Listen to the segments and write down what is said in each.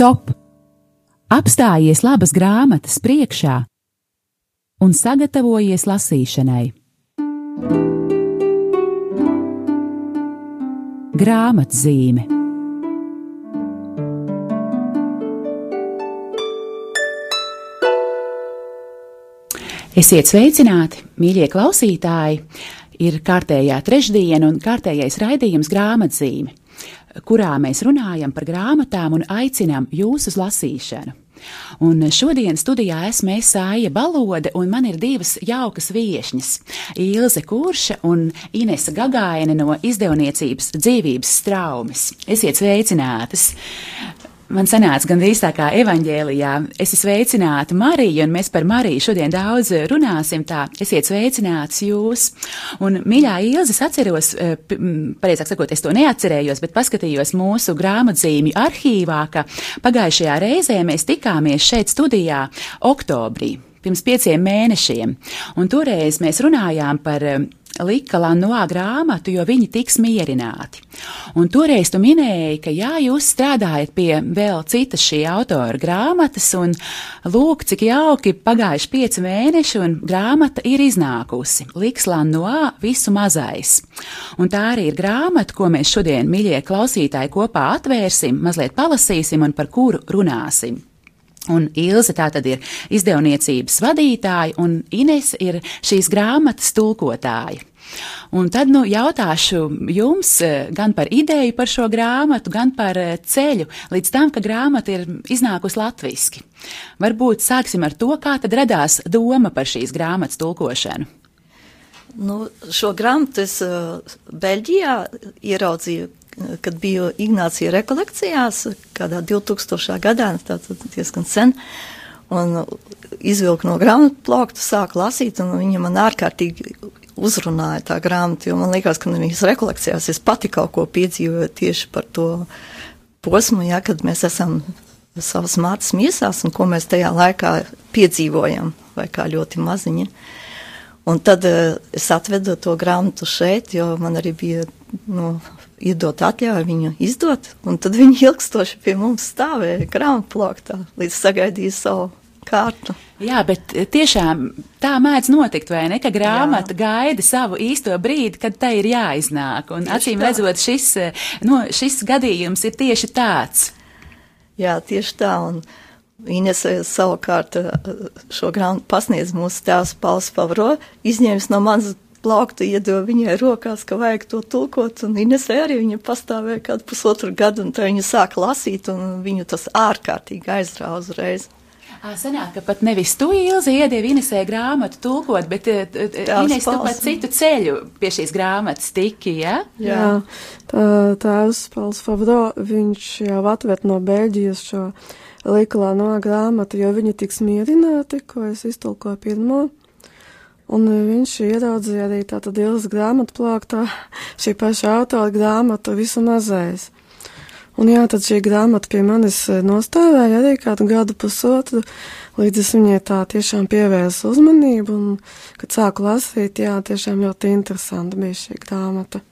Stop! Apstājies labas grāmatas priekšā un sagatavojies lasīšanai. Grāmatzīme Esiet sveicināti, mīļie klausītāji! Ir kārtējā trešdiena un kārtējais raidījums grāmatzīme, kurā mēs runājam par grāmatām un aicinām jūs uz lasīšanu. Un šodien studijā esmu Sāja Balode, un man ir divas jaukas viesņas - Ilze Kurša un Inese Gagaine no izdevniecības dzīvības straumes. Esiet sveicinātas! Man sanāca gandrīz tā kā evaņģēlijā. Es esmu sveicināta Mariju, un mēs par Mariju šodien daudz runāsim. Tā, esiet sveicināts jūs. Un, mīļā Ilze, es atceros, eh, pareizāk sakot, es to neatcerējos, bet paskatījos mūsu grāmatzīmju arhīvā, ka pagājušajā reizē mēs tikāmies šeit studijā oktobrī pirms pieciem mēnešiem. Un toreiz mēs runājām par eh, lika Lanoā grāmatu, jo viņi tiks mierināti. Un toreiz tu minēji, ka jā, jūs strādājat pie vēl citas šī autora grāmatas, un lūk, cik jauki pagājuši pieci mēneši, un grāmata ir iznākusi. Liks Lanoā visu mazais. Un tā arī ir grāmata, ko mēs šodien, mīļie klausītāji, kopā atvērsim, mazliet palasīsim un par kuru runāsim. Un Ilze tā tad ir izdevniecības vadītāja, un Ines ir šīs grāmatas tulkotāja. Un tad nu, jautāšu jums eh, gan par ideju par šo grāmatu, gan par eh, ceļu līdz tam, ka grāmata ir iznākusi latviešu. Varbūt sāksim ar to, kā tad radās doma par šīs grāmatas tulkošanu. Nu, šo grāmatu es uh, Beļģijā ieraudzīju kad biju Ignācija rekolekcijās, kādā 2000. gadā, tātad diezgan sen, un izvilku no grāmatu plaukta, sāku lasīt, un viņa man ārkārtīgi uzrunāja tā grāmata, jo man liekas, ka viņas rekolekcijās es pati kaut ko piedzīvoju tieši par to posmu, ja, kad mēs esam savas mātes miesās un ko mēs tajā laikā piedzīvojam, vai kā ļoti maziņi. Un tad uh, es atvedu to grāmatu šeit, jo man arī bija nu, iedot atļauju viņu izdot, un tad viņi ilgstoši pie mums stāvēja grāmatplaktā, līdz sagaidīja savu kārtu. Jā, bet tiešām tā mēdz notikt, vai ne? Ka grāmata Jā. gaida savu īsto brīdi, kad tai ir jāiznāk. Un tieši acīm tā. redzot, šis, no, šis gadījums ir tieši tāds. Jā, tieši tā. Un Ines savukārt šo grāmatu pasniedz mūsu tēvs Pauls Pavro, izņēmis no manas plauktu iedeva viņai rokās, ka vajag to tulkot, un Inesē arī viņa pastāvēja kādu pusotru gadu, un tā viņa sāka lasīt, un viņu tas ārkārtīgi aizrāva uzreiz. Sanāk, ka pat nevis tu ilzi iedievi Inesē grāmatu tulkot, bet Ines tu pat citu ceļu pie šīs grāmatas tiki, ja? Jā, tā, tēvs Pauls Favdo, viņš jau atvet no Beļģijas šo likalā no grāmatu, jo viņi tiks mierināti, ko es iztulkoju pirmo. Un viņš ieraudzīja arī tātad Ilgas grāmatu plāktā šī paša autora grāmatu visu mazais. Un jā, tad šī grāmata pie manis nostāvēja arī kādu gadu pusotru, līdz es viņai tā tiešām pievērsu uzmanību, un, kad sāku lasīt, jā, tiešām ļoti interesanti bija šī grāmata.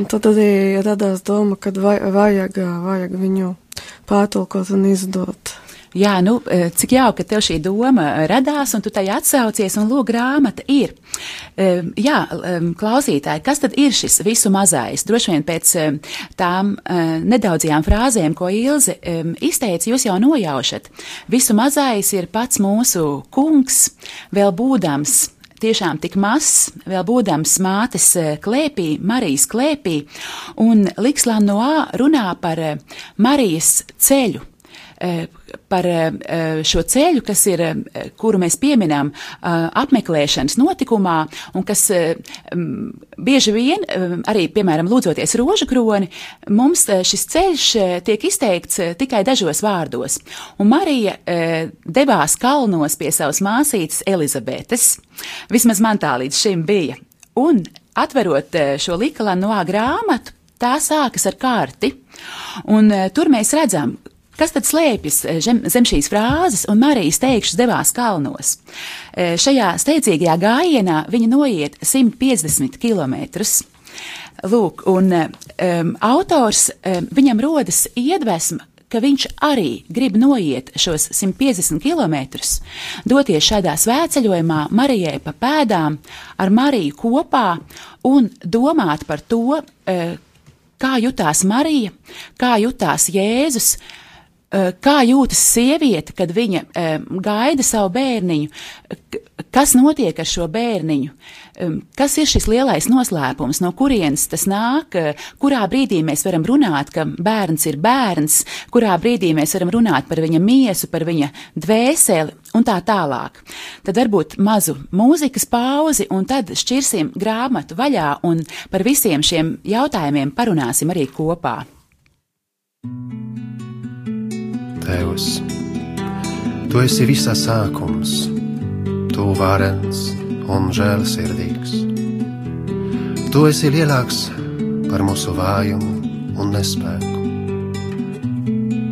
Un tad arī radās doma, ka vajag, vajag viņu pārtulkot un izdot. Jā, nu, e, cik jauki, ka tev šī doma radās, un tu tai atsaucies, un lūk, grāmata ir. E, jā, e, klausītāji, kas tad ir šis visu mazais? Droši vien pēc tām nedaudzajām frāzēm, ko Ilze izteica, jūs jau nojaušat. Visu mazais ir pats mūsu kungs, vēl būdams tiešām tik mazs, vēl būdams mātes klēpī, Marijas klēpī, un Likslāna Noā runā par Marijas ceļu par eh, šo ceļu, kas ir, eh, kuru mēs pieminām apmeklēšanas notikumā, un kas bieži vien, arī, piemēram, lūdzoties rožu kroni, mums šis ceļš tiek izteikts tikai dažos vārdos. Un Marija devās kalnos pie savas māsītes Elizabetes. Vismaz man tā līdz šim bija. Un atverot šo Likalanu grāmatu, tā sākas ar kārti. Un, tur mēs redzam, Kas tad slēpjas eh, zem, zem šīs frāzes, un Marijas teikšas devās kalnos? Eh, šajā steidzīgajā gājienā viņa noiet 150 km. Lūk, un um, autors, um, viņam rodas iedvesma, ka viņš arī grib noiet šos 150 km, doties šādā svētceļojumā Marijai pa pēdām, ar Mariju kopā un domāt par to, eh, kā jutās Marija, kā jutās Jēzus, kā jūtas sieviete, kad viņa eh, gaida savu bērniņu, kas notiek ar šo bērniņu, kas ir šis lielais noslēpums, no kurienes tas nāk, kurā brīdī mēs varam runāt, ka bērns ir bērns, kurā brīdī mēs varam runāt par viņa miesu, par viņa dvēseli un tā tālāk. Tad varbūt mazu mūzikas pauzi, un tad šķirsim grāmatu vaļā un par visiem šiem jautājumiem parunāsim arī kopā. Tēvs, tu esi visā sākums tu varens un žēlsirdīgs. Tu esi lielāks par mūsu vājumu un nespēku.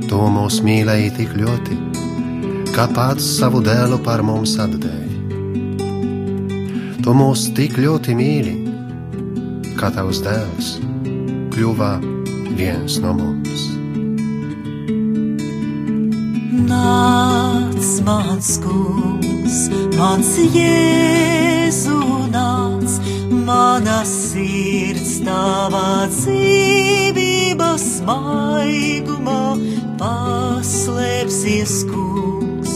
Tu mūs mīlēji tik ļoti, kā pats savu dēlu par mums atdēji. Tu mūs tik ļoti mīli, kā tavs dēls kļuva viens no mums. Nāc, mans kungs, mans jēzu nāc, mana sirds tavā dzīvības maigumā paslēpsies kungs,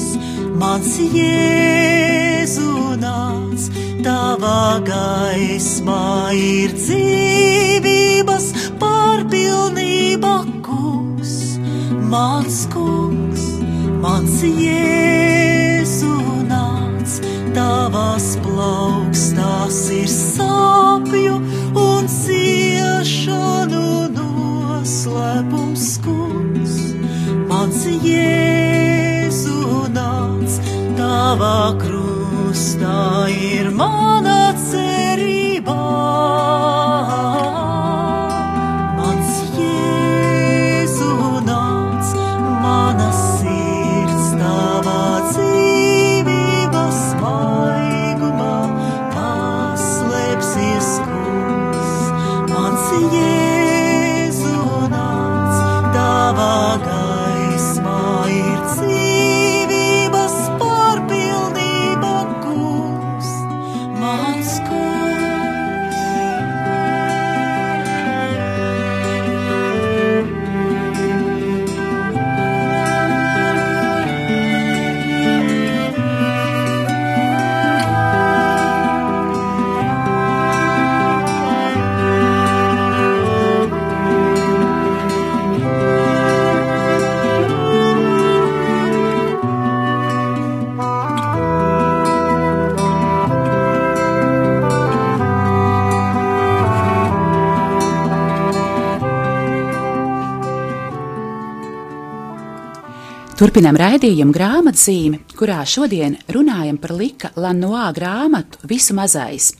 mans jēzu nāc, tavā gaismā ir dzīvības pārpilnība kungs, mans kungs, mans jēzu nāc, tavās plaukstās ir sāpju un ciešanu noslēpums kungs, mans jēzu nāc, tavā krustā ir mana Turpinām raidījumu grāmatzīmi, kurā šodien runājam par Lika Lanoā grāmatu Visu mazais,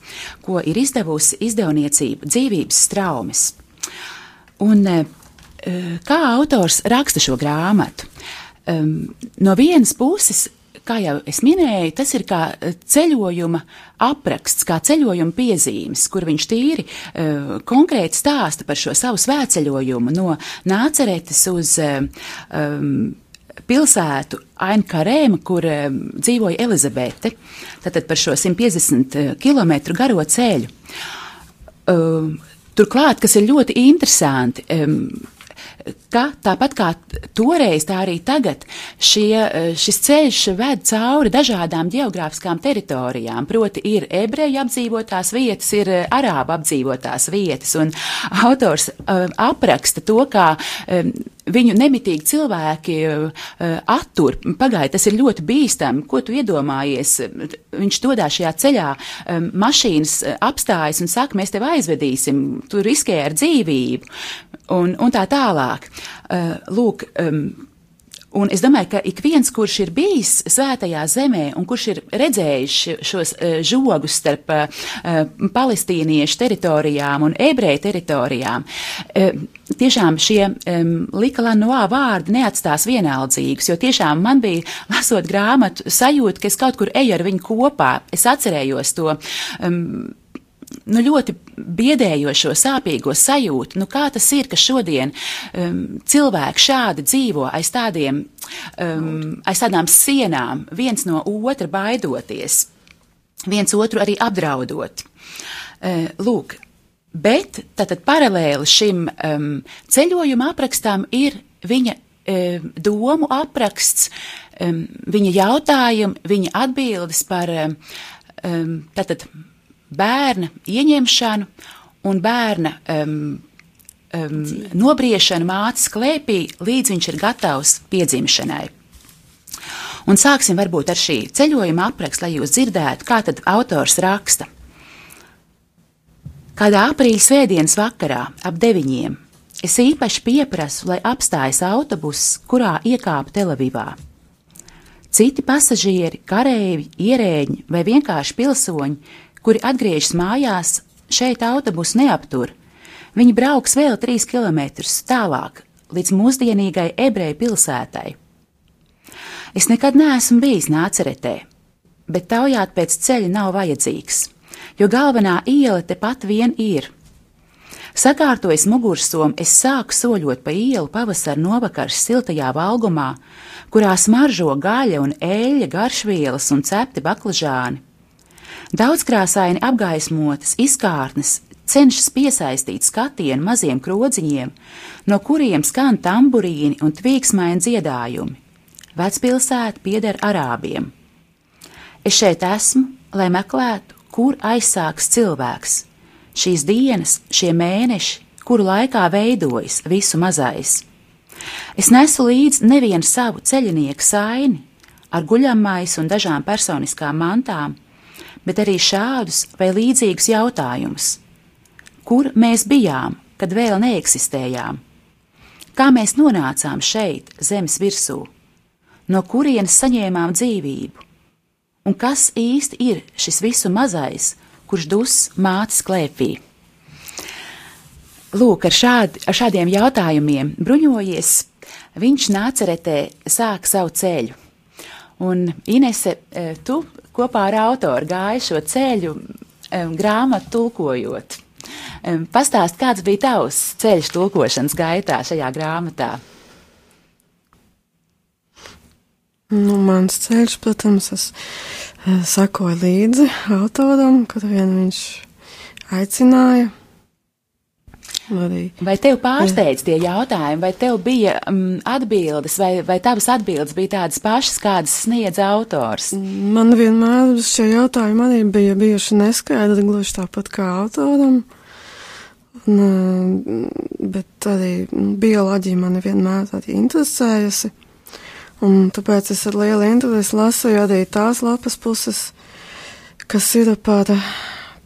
ko ir izdevusi izdevniecība Dzīvības straumes. Un eh, kā autors raksta šo grāmatu? Um, no vienas puses, kā jau es minēju, tas ir kā ceļojuma apraksts, kā ceļojuma piezīmes, kur viņš tīri uh, konkrēti stāsta par šo savu svētceļojumu no Nāceretes uz um, pilsētu Ainkarēma, kur dzīvoja Elizabete, tātad par šo 150 km garo ceļu. Turklāt, kas ir ļoti interesanti, ka tāpat kā toreiz, tā arī tagad šie, šis ceļš ved cauri dažādām geogrāfiskām teritorijām. Proti, ir ebreju apdzīvotās vietas, ir arābu apdzīvotās vietas, un autors uh, apraksta to, kā um, viņu nemitīgi cilvēki uh, attur. Pagaidiet, tas ir ļoti bīstami. Ko tu iedomājies? Viņš dodas šajā ceļā, um, mašīnas apstājas un saka, mēs tevi aizvedīsim, tu riskē ar dzīvību, un, un tā tālāk. Uh, lūk, um, Un es domāju, ka ik viens, kurš ir bijis svētajā zemē un kurš ir redzējis šos uh, žogus starp uh, palestīniešu teritorijām un ebreju teritorijām, tiešām šie um, likalanoā vārdi neatstās vienaldzīgus, jo tiešām man bija, lasot grāmatu, sajūta, ka es kaut kur eju ar viņu kopā. Es atcerējos to. Nu, ļoti biedējošo, sāpīgo sajūtu. Nu, kā tas ir, ka šodien um, cilvēki šādi dzīvo aiz, tādiem, um, aiz tādām sienām, viens no otra baidoties, viens otru arī apdraudot? Uh, lūk, bet tātad paralēli šim um, ceļojuma aprakstam ir viņa um, domu apraksts, um, viņa jautājumi, viņa atbildes par um, tātad bērna ieņemšanu un bērna um, um, nobriešanu mātes klēpī, līdz viņš ir gatavs piedzimšanai. Un sāksim varbūt ar šī ceļojuma aprakstu, lai jūs dzirdētu, kā tad autors raksta. Kādā aprīļa svētdienas vakarā ap deviņiem es īpaši pieprasu, lai apstājas autobuss, kurā iekāpa Telavivā. Citi pasažieri, kareivi, ierēģi vai vienkārši pilsoņi, kuri atgriežas mājās, šeit autobusu neaptur. Viņi brauks vēl trīs kilometrus tālāk, līdz mūsdienīgai ebreju pilsētai. Es nekad neesmu bijis nāceretē, bet taujāt pēc ceļa nav vajadzīgs, jo galvenā iela tepat vien ir. Sakārtojis mugursomu, es sāku soļot pa ielu pavasara novakars siltajā valgumā, kurā smaržo gaļa un eļļa, garšvielas un cepti baklažāni. Daudzkrāsaini apgaismotas izkārnes cenšas piesaistīt skatienu maziem krodziņiem, no kuriem skan tamburīni un tvīksmaini dziedājumi. Vecpilsēta pieder arābiem. Es šeit esmu, lai meklētu, kur aizsāks cilvēks, šīs dienas, šie mēneši, kuru laikā veidojas visu mazais. Es nesu līdzi nevienu savu ceļinieku saini ar guļamais un dažām personiskām mantām, bet arī šādus vai līdzīgus jautājumus. Kur mēs bijām, kad vēl neeksistējām? Kā mēs nonācām šeit, zemes virsū? No kurienes saņēmām dzīvību? Un kas īsti ir šis visu mazais, kurš dus mātes klēpī? Lūk, ar, šādi, ar šādiem jautājumiem bruņojies, viņš nāceretē sāk savu ceļu. Un Inese, e, tu kopā ar autoru gāji šo ceļu grāmatu tulkojot. Pastāst, kāds bija tavs ceļš tulkošanas gaitā šajā grāmatā? Nu, mans ceļš, protams, es sakoju līdzi autoram, kad vien viņš aicināja Arī. Vai tev pārsteidz tie jautājumi, vai tev bija um, atbildes, vai, vai tavas atbildes bija tādas pašas, kādas sniedz autors? Man vienmēr šie jautājumi arī bija bijuši neskaidri, gluži tāpat kā autoram. Un, bet arī bioloģija mani vienmēr arī interesējusi. Un tāpēc es ar lielu interesi lasīju arī tās lapas puses, kas ir par,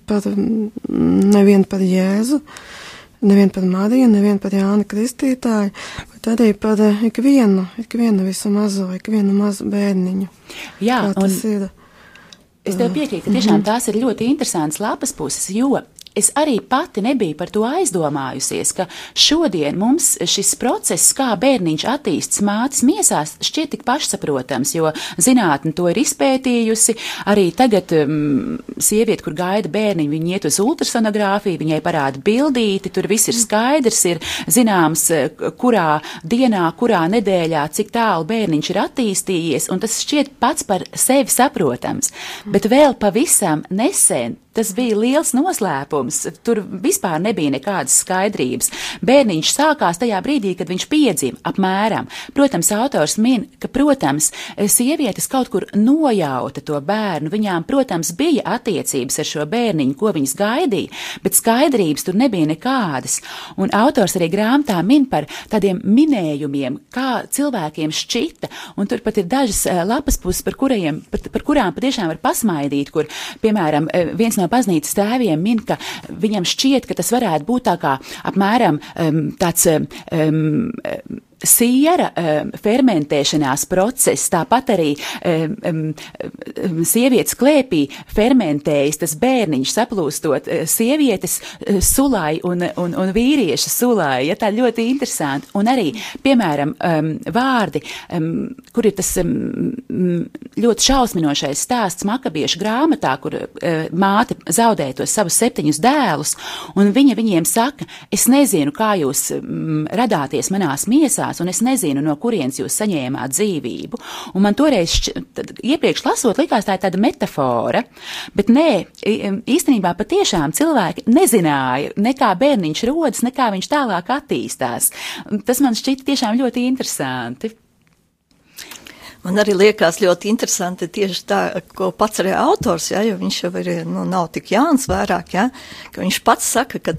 par nevien par Jēzu, nevien par Mariju, nevien par Jānu Kristītāju, bet arī par eh, ikvienu, ikvienu visu mazo, ikvienu mazu bērniņu. Jā, un ir. Es tev piekrītu, ka tiešām tās ir ļoti interesantas lapas puses, jo es arī pati nebiju par to aizdomājusies, ka šodien mums šis process, kā bērniņš attīstas mātes miesās, šķiet tik pašsaprotams, jo zinātne to ir izpētījusi. Arī tagad um, sieviete, kur gaida bērniņu, viņa iet uz ultrasonogrāfiju, viņai parāda bildīti, tur viss ir skaidrs, ir zināms, kurā dienā, kurā nedēļā, cik tālu bērniņš ir attīstījies, un tas šķiet pats par sevi saprotams. Bet vēl pavisam nesen Tas bija liels noslēpums. Tur vispār nebija nekādas skaidrības. Bērniņš sākās tajā brīdī, kad viņš piedzima apmēram. Protams, autors min, ka, protams, sievietes kaut kur nojauta to bērnu. Viņām, protams, bija attiecības ar šo bērniņu, ko viņas gaidīja, bet skaidrības tur nebija nekādas. Un autors arī grāmatā min par tādiem minējumiem, kā cilvēkiem šķita, un tur pat ir dažas eh, lapas puses, par, kurajiem, par, par kurām patiešām var pasmaidīt, kur, piemēram, eh, viens no baznīcas tēviem min, ka viņam šķiet, ka tas varētu būt tā kā apmēram um, tāds um, siera um, fermentēšanās process, tāpat arī um, um, sievietes klēpī fermentējas tas bērniņš, saplūstot uh, sievietes uh, sulai un, un, un vīrieša sulai. Ja, tā ļoti interesanti. Un arī, piemēram, um, vārdi, um, kur ir tas um, ļoti šausminošais stāsts makabiešu grāmatā, kur uh, māte zaudēja tos savus septiņus dēlus, un viņa viņiem saka, es nezinu, kā jūs um, radāties manās miesās, un es nezinu, no kurienes jūs saņēmāt dzīvību. Un man toreiz tad, iepriekš lasot, likās tā ir tāda metafora, bet nē, īstenībā patiešām cilvēki nezināja, ne kā bērniņš rodas, ne kā viņš tālāk attīstās. Tas man šķita tiešām ļoti interesanti. Man arī liekas ļoti interesanti tieši tā, ko pats arī autors, ja, jo viņš jau ir, nu, nav tik jauns vairāk, ja, ka viņš pats saka, ka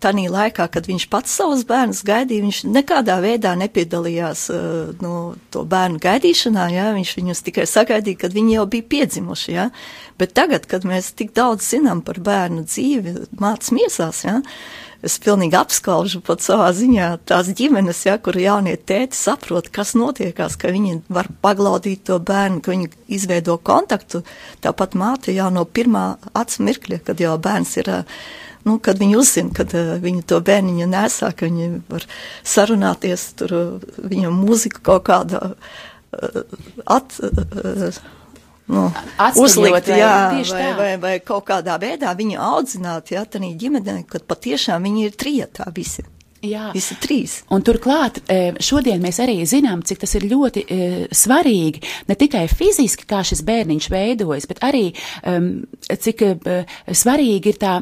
tanī laikā, kad viņš pats savus bērnus gaidīja, viņš nekādā veidā nepiedalījās, nu, to bērnu gaidīšanā, ja, viņš viņus tikai sagaidīja, kad viņi jau bija piedzimuši, ja, bet tagad, kad mēs tik daudz zinām par bērnu dzīvi, māc miesās, ja, es pilnīgi apskaužu pat savā ziņā tās ģimenes, ja, kur jaunie tēti saprot, kas notiekās, ka viņi var paglaudīt to bērnu, ka viņi izveido kontaktu. Tāpat māte jau no pirmā acu mirkļa, kad jau bērns ir. Nu, kad viņi uzzina, kad uh, viņi to bērniņu nesā, ka viņi var sarunāties, tur uh, viņam mūzika kaut kāda uh, at, uh, nu, uzlikt, vai, jā, vai, vai, vai kaut kādā veidā viņu audzināt, jā, tādā ģimenē, kad patiešām viņi ir trietā visi. Jā, visi trīs. Un turklāt e, šodien mēs arī zinām, cik tas ir ļoti e, svarīgi ne tikai fiziski, kā šis bērniņš veidojas, bet arī um, cik uh, svarīgi ir tā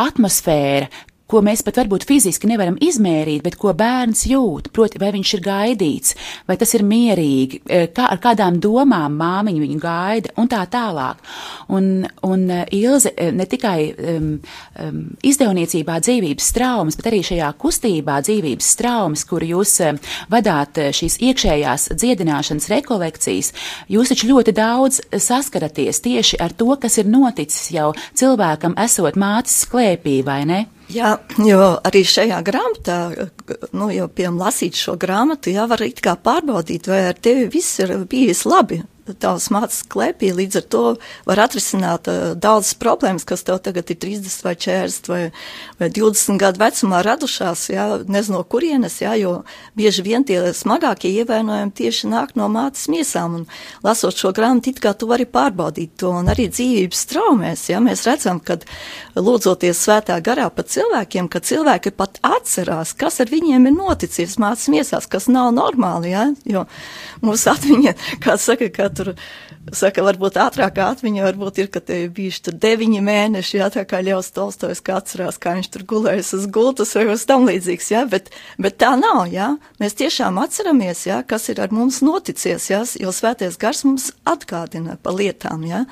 atmosfēra, ko mēs pat varbūt fiziski nevaram izmērīt, bet ko bērns jūt, proti, vai viņš ir gaidīts, vai tas ir mierīgi, eh, kā, ar kādām domām māmiņa viņu gaida un tā tālāk. Un, un eh, Ilze eh, ne tikai um, um, izdevniecībā dzīvības traumas, bet arī šajā kustībā dzīvības traumas, kur jūs um, vadāt šīs iekšējās dziedināšanas rekolekcijas, jūs taču ļoti daudz saskaraties tieši ar to, kas ir noticis jau cilvēkam esot mātes sklēpī, vai ne? Jā, jo arī šajā grāmatā, nu, jau piemēram, lasīt šo grāmatu, jā, var it kā pārbaudīt, vai ar tevi viss ir bijis labi, tavs mācas klēpī, līdz ar to var atrisināt uh, daudzas problēmas, kas tev tagad ir 30 vai 40 vai, vai 20 gadu vecumā radušās, jā, nezinu no kurienes, jā, jo bieži vien tie smagākie ievainojumi tieši nāk no mātes miesām, un lasot šo grāmatu, it kā tu vari pārbaudīt to, un arī dzīvības traumēs, jā, mēs redzam, kad lūdzoties svētā garā par cilvēkiem, ka cilvēki pat atcerās, kas ar viņiem ir noticis mātes miesās, kas nav normāli, jā, jo mūsu atmiņa, kā saka, ka tur, saka, varbūt ātrākā atmiņa varbūt ir, ka te bijuši tur deviņi mēneši, jā, tā kā Ļaus Tolstojs, kā atcerās, kā viņš tur gulējas uz gultas vai uz tam līdzīgs, jā, bet, bet tā nav, jā. Mēs tiešām atceramies, jā, kas ir ar mums noticies, jā, jo svētais gars mums atgādina par lietām, jā.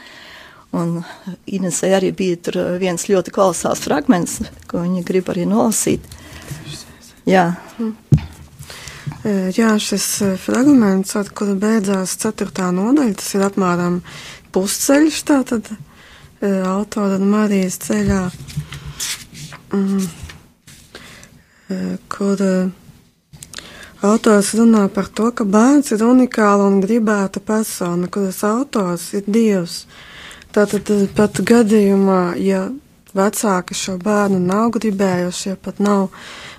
Un Inesai arī bija tur viens ļoti klausās fragments, ko viņa grib arī nolasīt. Jā. Mm. Jā, šis fragments, ar kuru beidzās ceturtā nodaļa, tas ir apmēram pusceļš, tātad autora un Marijas ceļā, mm, kur autors runā par to, ka bērns ir unikāla un gribēta persona, kuras autors ir Dievs. Tātad pat gadījumā, ja vecāki šo bērnu nav gribējuši, ja pat nav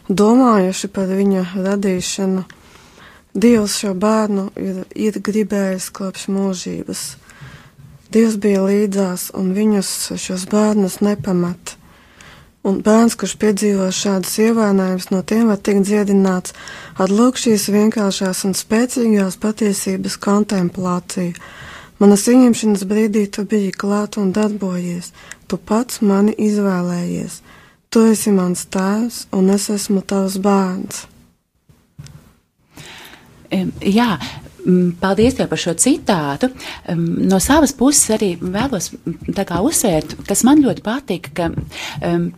domājuši par viņa radīšanu, Dievs šo bērnu ir, ir gribējis kopš mūžības. Dievs bija līdzās un viņus, šos bērnus, nepamat. Un bērns, kurš piedzīvo šādus ievainojumus, no tiem var tikt dziedināts ar lūk šīs vienkāršās un spēcīgās patiesības kontemplāciju. Manas ieņemšanas brīdī tu biji klāt un darbojies, tu pats mani izvēlējies. Tu esi mans tēvs un es esmu tavs bērns. Jā, Paldies par šo citātu. No savas puses arī vēlos uzsvērt, kas man ļoti patika, ka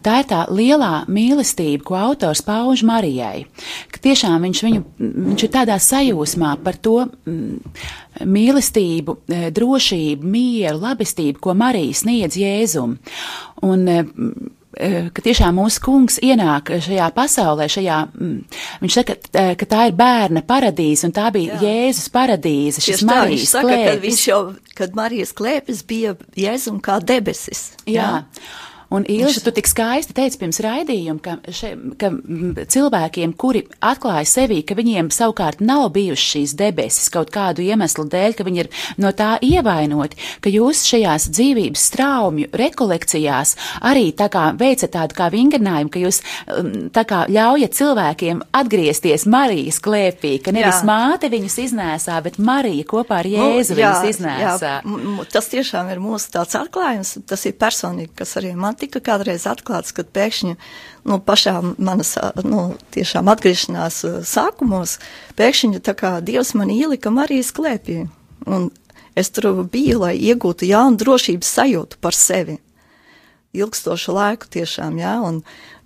tā ir tā lielā mīlestība, ko autors pauž Marijai. Ka tiešām viņš, viņu, viņš ir tādā sajūsmā par to mīlestību, eh, drošību, mieru, labestību, ko Marija sniedz Jēzum. Un, eh, ka tiešām mūsu kungs ienāk šajā pasaulē, šajā, mm, viņš saka, eh, ka tā ir bērna paradīze, un tā bija Jā. Jēzus paradīze, šis Tieši tā, Marijas saka, ka klēpis. viņš jau, kad Marijas klēpis bija Jēzum kā debesis. Jā. Un Ilša, tu tik skaisti teici pirms raidījuma, ka, še, ka cilvēkiem, kuri atklāja sevī, ka viņiem savukārt nav bijušas šīs debesis kaut kādu iemeslu dēļ, ka viņi ir no tā ievainoti, ka jūs šajās dzīvības straumju rekolekcijās arī tā kā veicat tādu kā vingrinājumu, ka jūs tā kā ļaujat cilvēkiem atgriezties Marijas klēpī, ka nevis Jā. māte viņus iznēsā, bet Marija kopā ar Jēzu Nu, jā, viņus iznēsā. jā, tas tiešām ir mūsu tāds atklājums, tas ir personīgi, kas arī man tika kādreiz atklāts, kad pēkšņi, nu, pašā manas, nu, tiešām atgriešanās ā, sākumos, pēkšņi tā kā Dievs man ielika Marijas klēpī, un es tur biju, lai iegūtu jaunu drošības sajūtu par sevi. Ilgstošu laiku tiešām, jā, un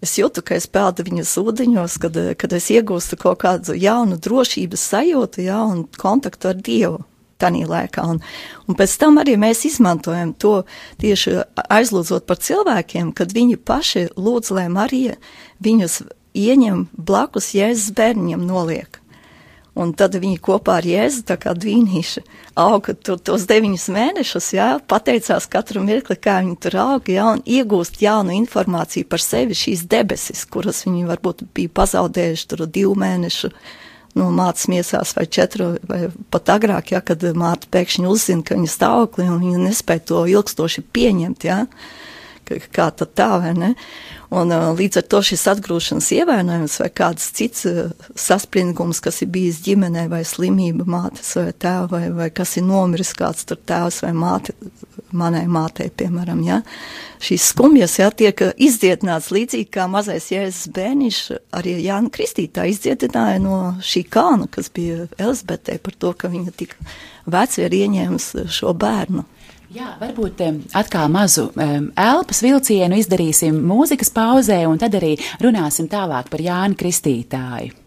es jūtu, ka es peldu viņas ūdeņos, kad, kad es iegūstu kaut kādu jaunu drošības sajūtu, jā, un kontaktu ar Dievu tanī laikā. Un, un pēc tam arī mēs izmantojam to tieši aizlūdzot par cilvēkiem, kad viņi paši lūdz, lai Marija viņus ieņem blakus Jēzus bērniņam noliek. Un tad viņi kopā ar Jēzu, tā kā dvīnīši, auga tur tos deviņus mēnešus, jā, pateicās katru mirkli, kā viņi tur auga, jā, un iegūst jaunu informāciju par sevi šīs debesis, kuras viņi varbūt bija pazaudējuši tur divu mēnešu no mātes miesās vai četru vai pat agrāk, ja, kad māte pēkšņi uzzina, ka viņa stāvokli un viņa nespēja to ilgstoši pieņemt, ja, kā tad tā, vai ne? Un uh, līdz ar to šis atgrūšanas ievainojums vai kāds cits uh, saspringums, kas ir bijis ģimenē vai slimība mātes vai tēva vai, vai kas ir nomiris kāds tur tēvs vai māte, manai mātei, piemēram, ja, šīs skumjas, ja, tiek izdziedināts līdzīgi kā mazais Jēzus bērniņš, arī Jāna Kristītā izdziedināja no šī kāna, kas bija Elizabetei par to, ka viņa tik veci ir ieņēmis šo bērnu. Jā, varbūt atkal mazu elpas vilcienu izdarīsim mūzikas pauzē, un tad arī runāsim tālāk par Jānu Kristītāju.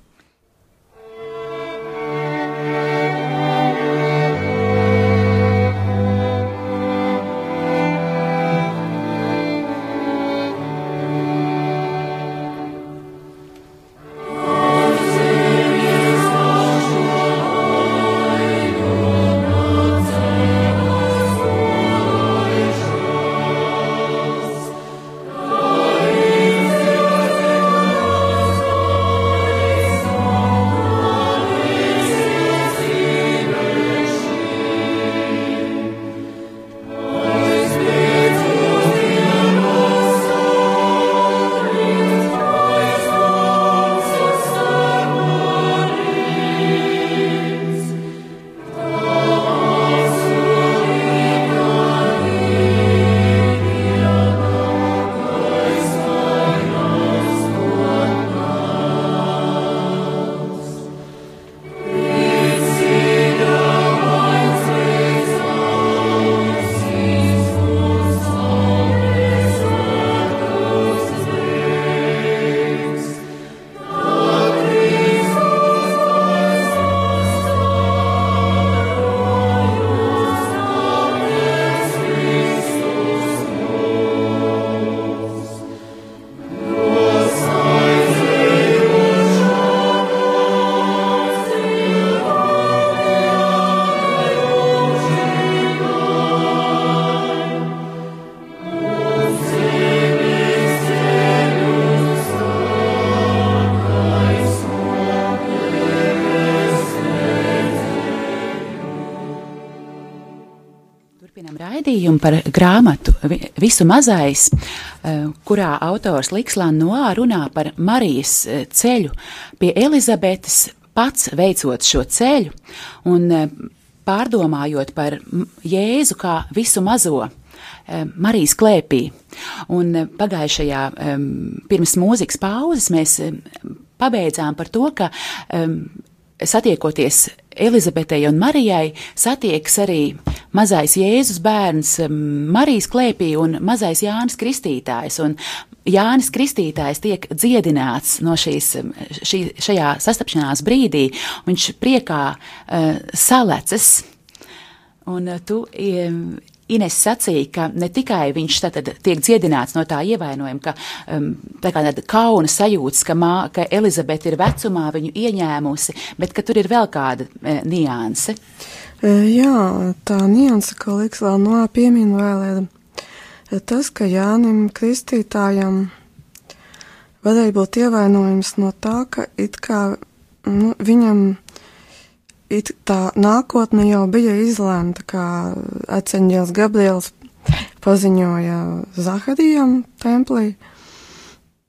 Raidījumu par grāmatu Vi- Visu mazais, eh, kurā autors Likslan Noā runā par Marijas eh, ceļu pie Elizabetes, pats veicot šo ceļu un eh, pārdomājot par Jēzu kā visu mazo. Marijas klēpī. Un pagājušajā pirms mūzikas pauzes mēs pabeidzām par to, ka satiekoties Elizabetei un Marijai, satiekas arī mazais Jēzus bērns em, Marijas klēpī un mazais Jānis Kristītājs. Un Jānis Kristītājs tiek dziedināts no šīs, em, šī, šajā sastapšanās brīdī. Viņš priekā uh, salecas. Un eh, tu em, Ines sacīja, ka ne tikai viņš tātad tiek dziedināts no tā ievainojuma, ka um, tā kā tāda kauna sajūtas, ka, mā, ka Elizabete ir vecumā viņu ieņēmusi, bet ka tur ir vēl kāda e, nianse. E, jā, tā nianse, ko liks vēl no pieminu vēl ir e, tas, ka Jānim Kristītājam varēja būt ievainojums no tā, ka it kā nu, viņam it tā nākotne jau bija izlēmta, kā Eceņģēls Gabriels paziņoja Zaharijam templī.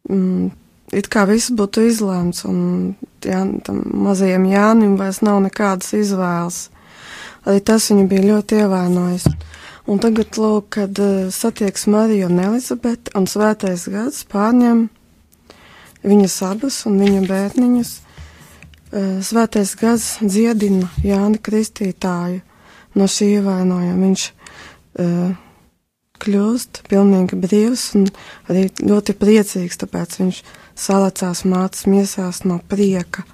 Mm, it kā viss būtu izlēmts, un jā, tam mazajam Jānim vairs nav nekādas izvēles. Arī tas viņu bija ļoti ievainojis. Un tagad, lūk, kad uh, satieks Mariju un Elizabeti, un svētais gads pārņem viņas abas un viņa bērniņus, Eh, svētais gars dziedina Jāni Kristītāju no šī ievainojuma. Viņš uh, kļūst pilnīgi brīvs un arī ļoti priecīgs, tāpēc viņš salacās mātes miesās no prieka.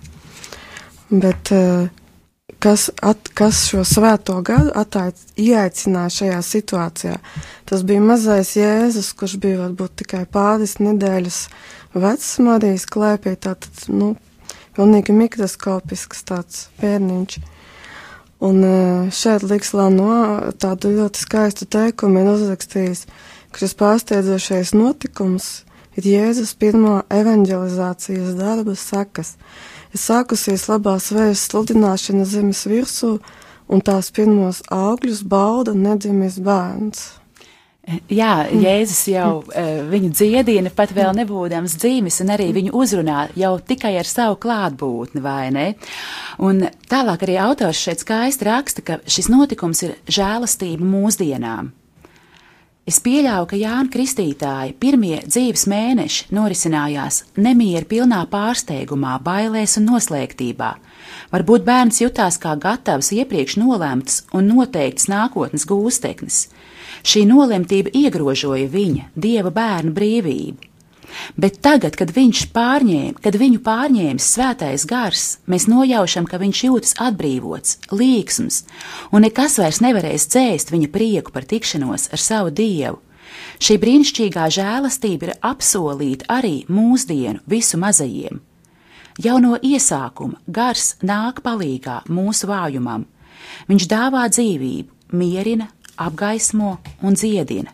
Bet uh, kas, at, kas šo svēto gadu attaic, ieaicināja šajā situācijā? Tas bija mazais Jēzus, kurš bija varbūt tikai pāris nedēļas vecs Marijas klēpī, tātad, nu, pilnīgi mikroskopisks tāds bērniņš. Un e, šeit liks Lano tādu ļoti skaistu teikumu ir uzrakstījis, ka šis pārsteidzošais notikums ir Jēzus pirmo evanģelizācijas darba sekas. Ir sākusies labās vējas sludināšana zemes virsū, un tās pirmos augļus bauda nedzimis bērns. Jā, Jēzus jau uh, viņu dziedina, pat vēl nebūdams dzīves, un arī viņu uzrunā jau tikai ar savu klātbūtni, vai ne? Un tālāk arī autors šeit skaisti raksta, ka šis notikums ir žēlastība mūsdienām. Es pieļauju, ka Jāna Kristītāja pirmie dzīves mēneši norisinājās nemieru pilnā pārsteigumā, bailēs un noslēgtībā. Varbūt bērns jutās kā gatavs iepriekš nolēmts un noteikts nākotnes gūsteknis. Šī nolemtība iegrožoja viņa, dieva bērnu brīvību. Bet tagad, kad pārņēma, kad viņu pārņēmis svētais gars, mēs nojaušam, ka viņš jūtas atbrīvots, līksms, un nekas vairs nevarēs dzēst viņa prieku par tikšanos ar savu dievu. Šī brīnišķīgā žēlastība ir apsolīta arī mūsdienu visu mazajiem. Jau no iesākuma gars nāk palīgā mūsu vājumam. Viņš dāvā dzīvību, mierina, apgaismo un dziedina.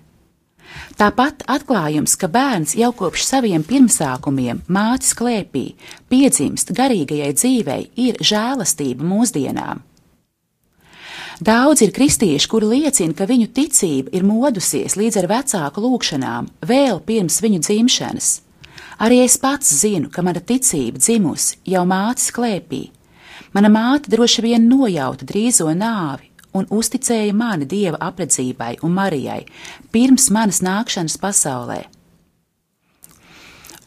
Tāpat atklājums, ka bērns jau kopš saviem pirmsākumiem mātes klēpī piedzimst garīgajai dzīvei, ir žēlastība mūsdienām. Daudz ir kristieši, kuri liecina, ka viņu ticība ir modusies līdz ar vecāku lūgšanām vēl pirms viņu dzimšanas. Arī es pats zinu, ka mana ticība dzimusi jau mātes klēpī. Mana māte droši vien nojauta drīzo nāvi, un uzticēja mani dieva apredzībai un Marijai pirms manas nākšanas pasaulē.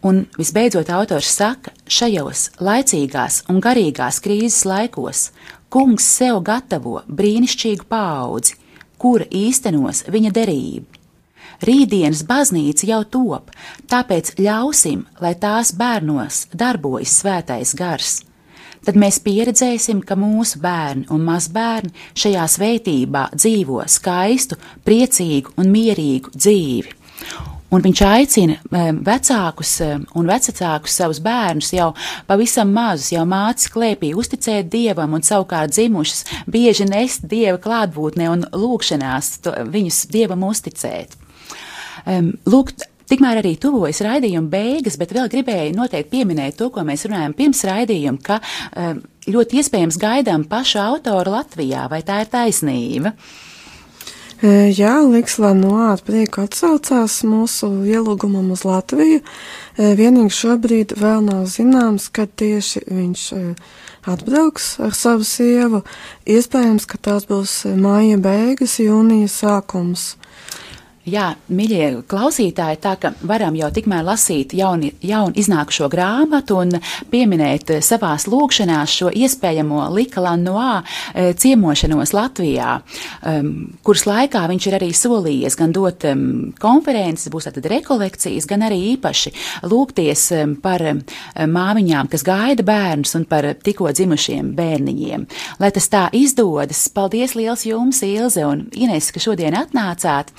Un visbeidzot, autors saka, šajos laicīgās un garīgās krīzes laikos kungs sev gatavo brīnišķīgu paudzi, kura īstenos viņa derību. Rītdienas baznīca jau top, tāpēc ļausim, lai tās bērnos darbojas svētais gars tad mēs pieredzēsim, ka mūsu bērni un mazbērni šajā svētībā dzīvo skaistu, priecīgu un mierīgu dzīvi. Un viņš aicina vecākus un vecākus savus bērnus jau pavisam mazus, jau mācis klēpī uzticēt dievam un savukārt dzimušas bieži nest dieva klātbūtnē un lūkšanās viņus dievam uzticēt. Lūk, Tikmēr arī tuvojas raidījuma beigas, bet vēl gribēju noteikti pieminēt to, ko mēs runājam pirms raidījuma, ka um, ļoti iespējams gaidām pašu autoru Latvijā, vai tā ir taisnība? E, jā, Liks Lanoāta prieku atsaucās mūsu ielūgumam uz Latviju. E, vienīgi šobrīd vēl nav zināms, kad tieši viņš e, atbrauks ar savu sievu. Iespējams, ka tās būs māja beigas, jūnija sākums. Jā, mīļie klausītāji, tā ka varam jau tikmēr lasīt jauni, jaunu iznākušo grāmatu un pieminēt savās lūkšanās šo iespējamo Lika Lanoā eh, ciemošanos Latvijā, um, kuras laikā viņš ir arī solījies gan dot um, konferences, būs tātad rekolekcijas, gan arī īpaši lūgties um, par um, māmiņām, kas gaida bērnus un par tikko dzimušiem bērniņiem. Lai tas tā izdodas, paldies liels jums, Ilze un Ines, ka šodien atnācāt.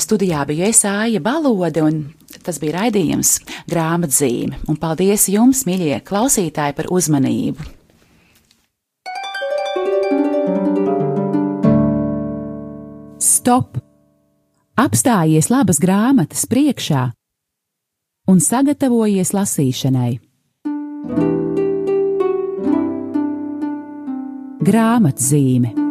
Studijā biju es Āja Balode, un tas bija raidījums grāmatzīme. Un paldies jums, mīļie klausītāji, par uzmanību! Stop! Apstājies labas grāmatas priekšā un sagatavojies lasīšanai. Grāmatzīme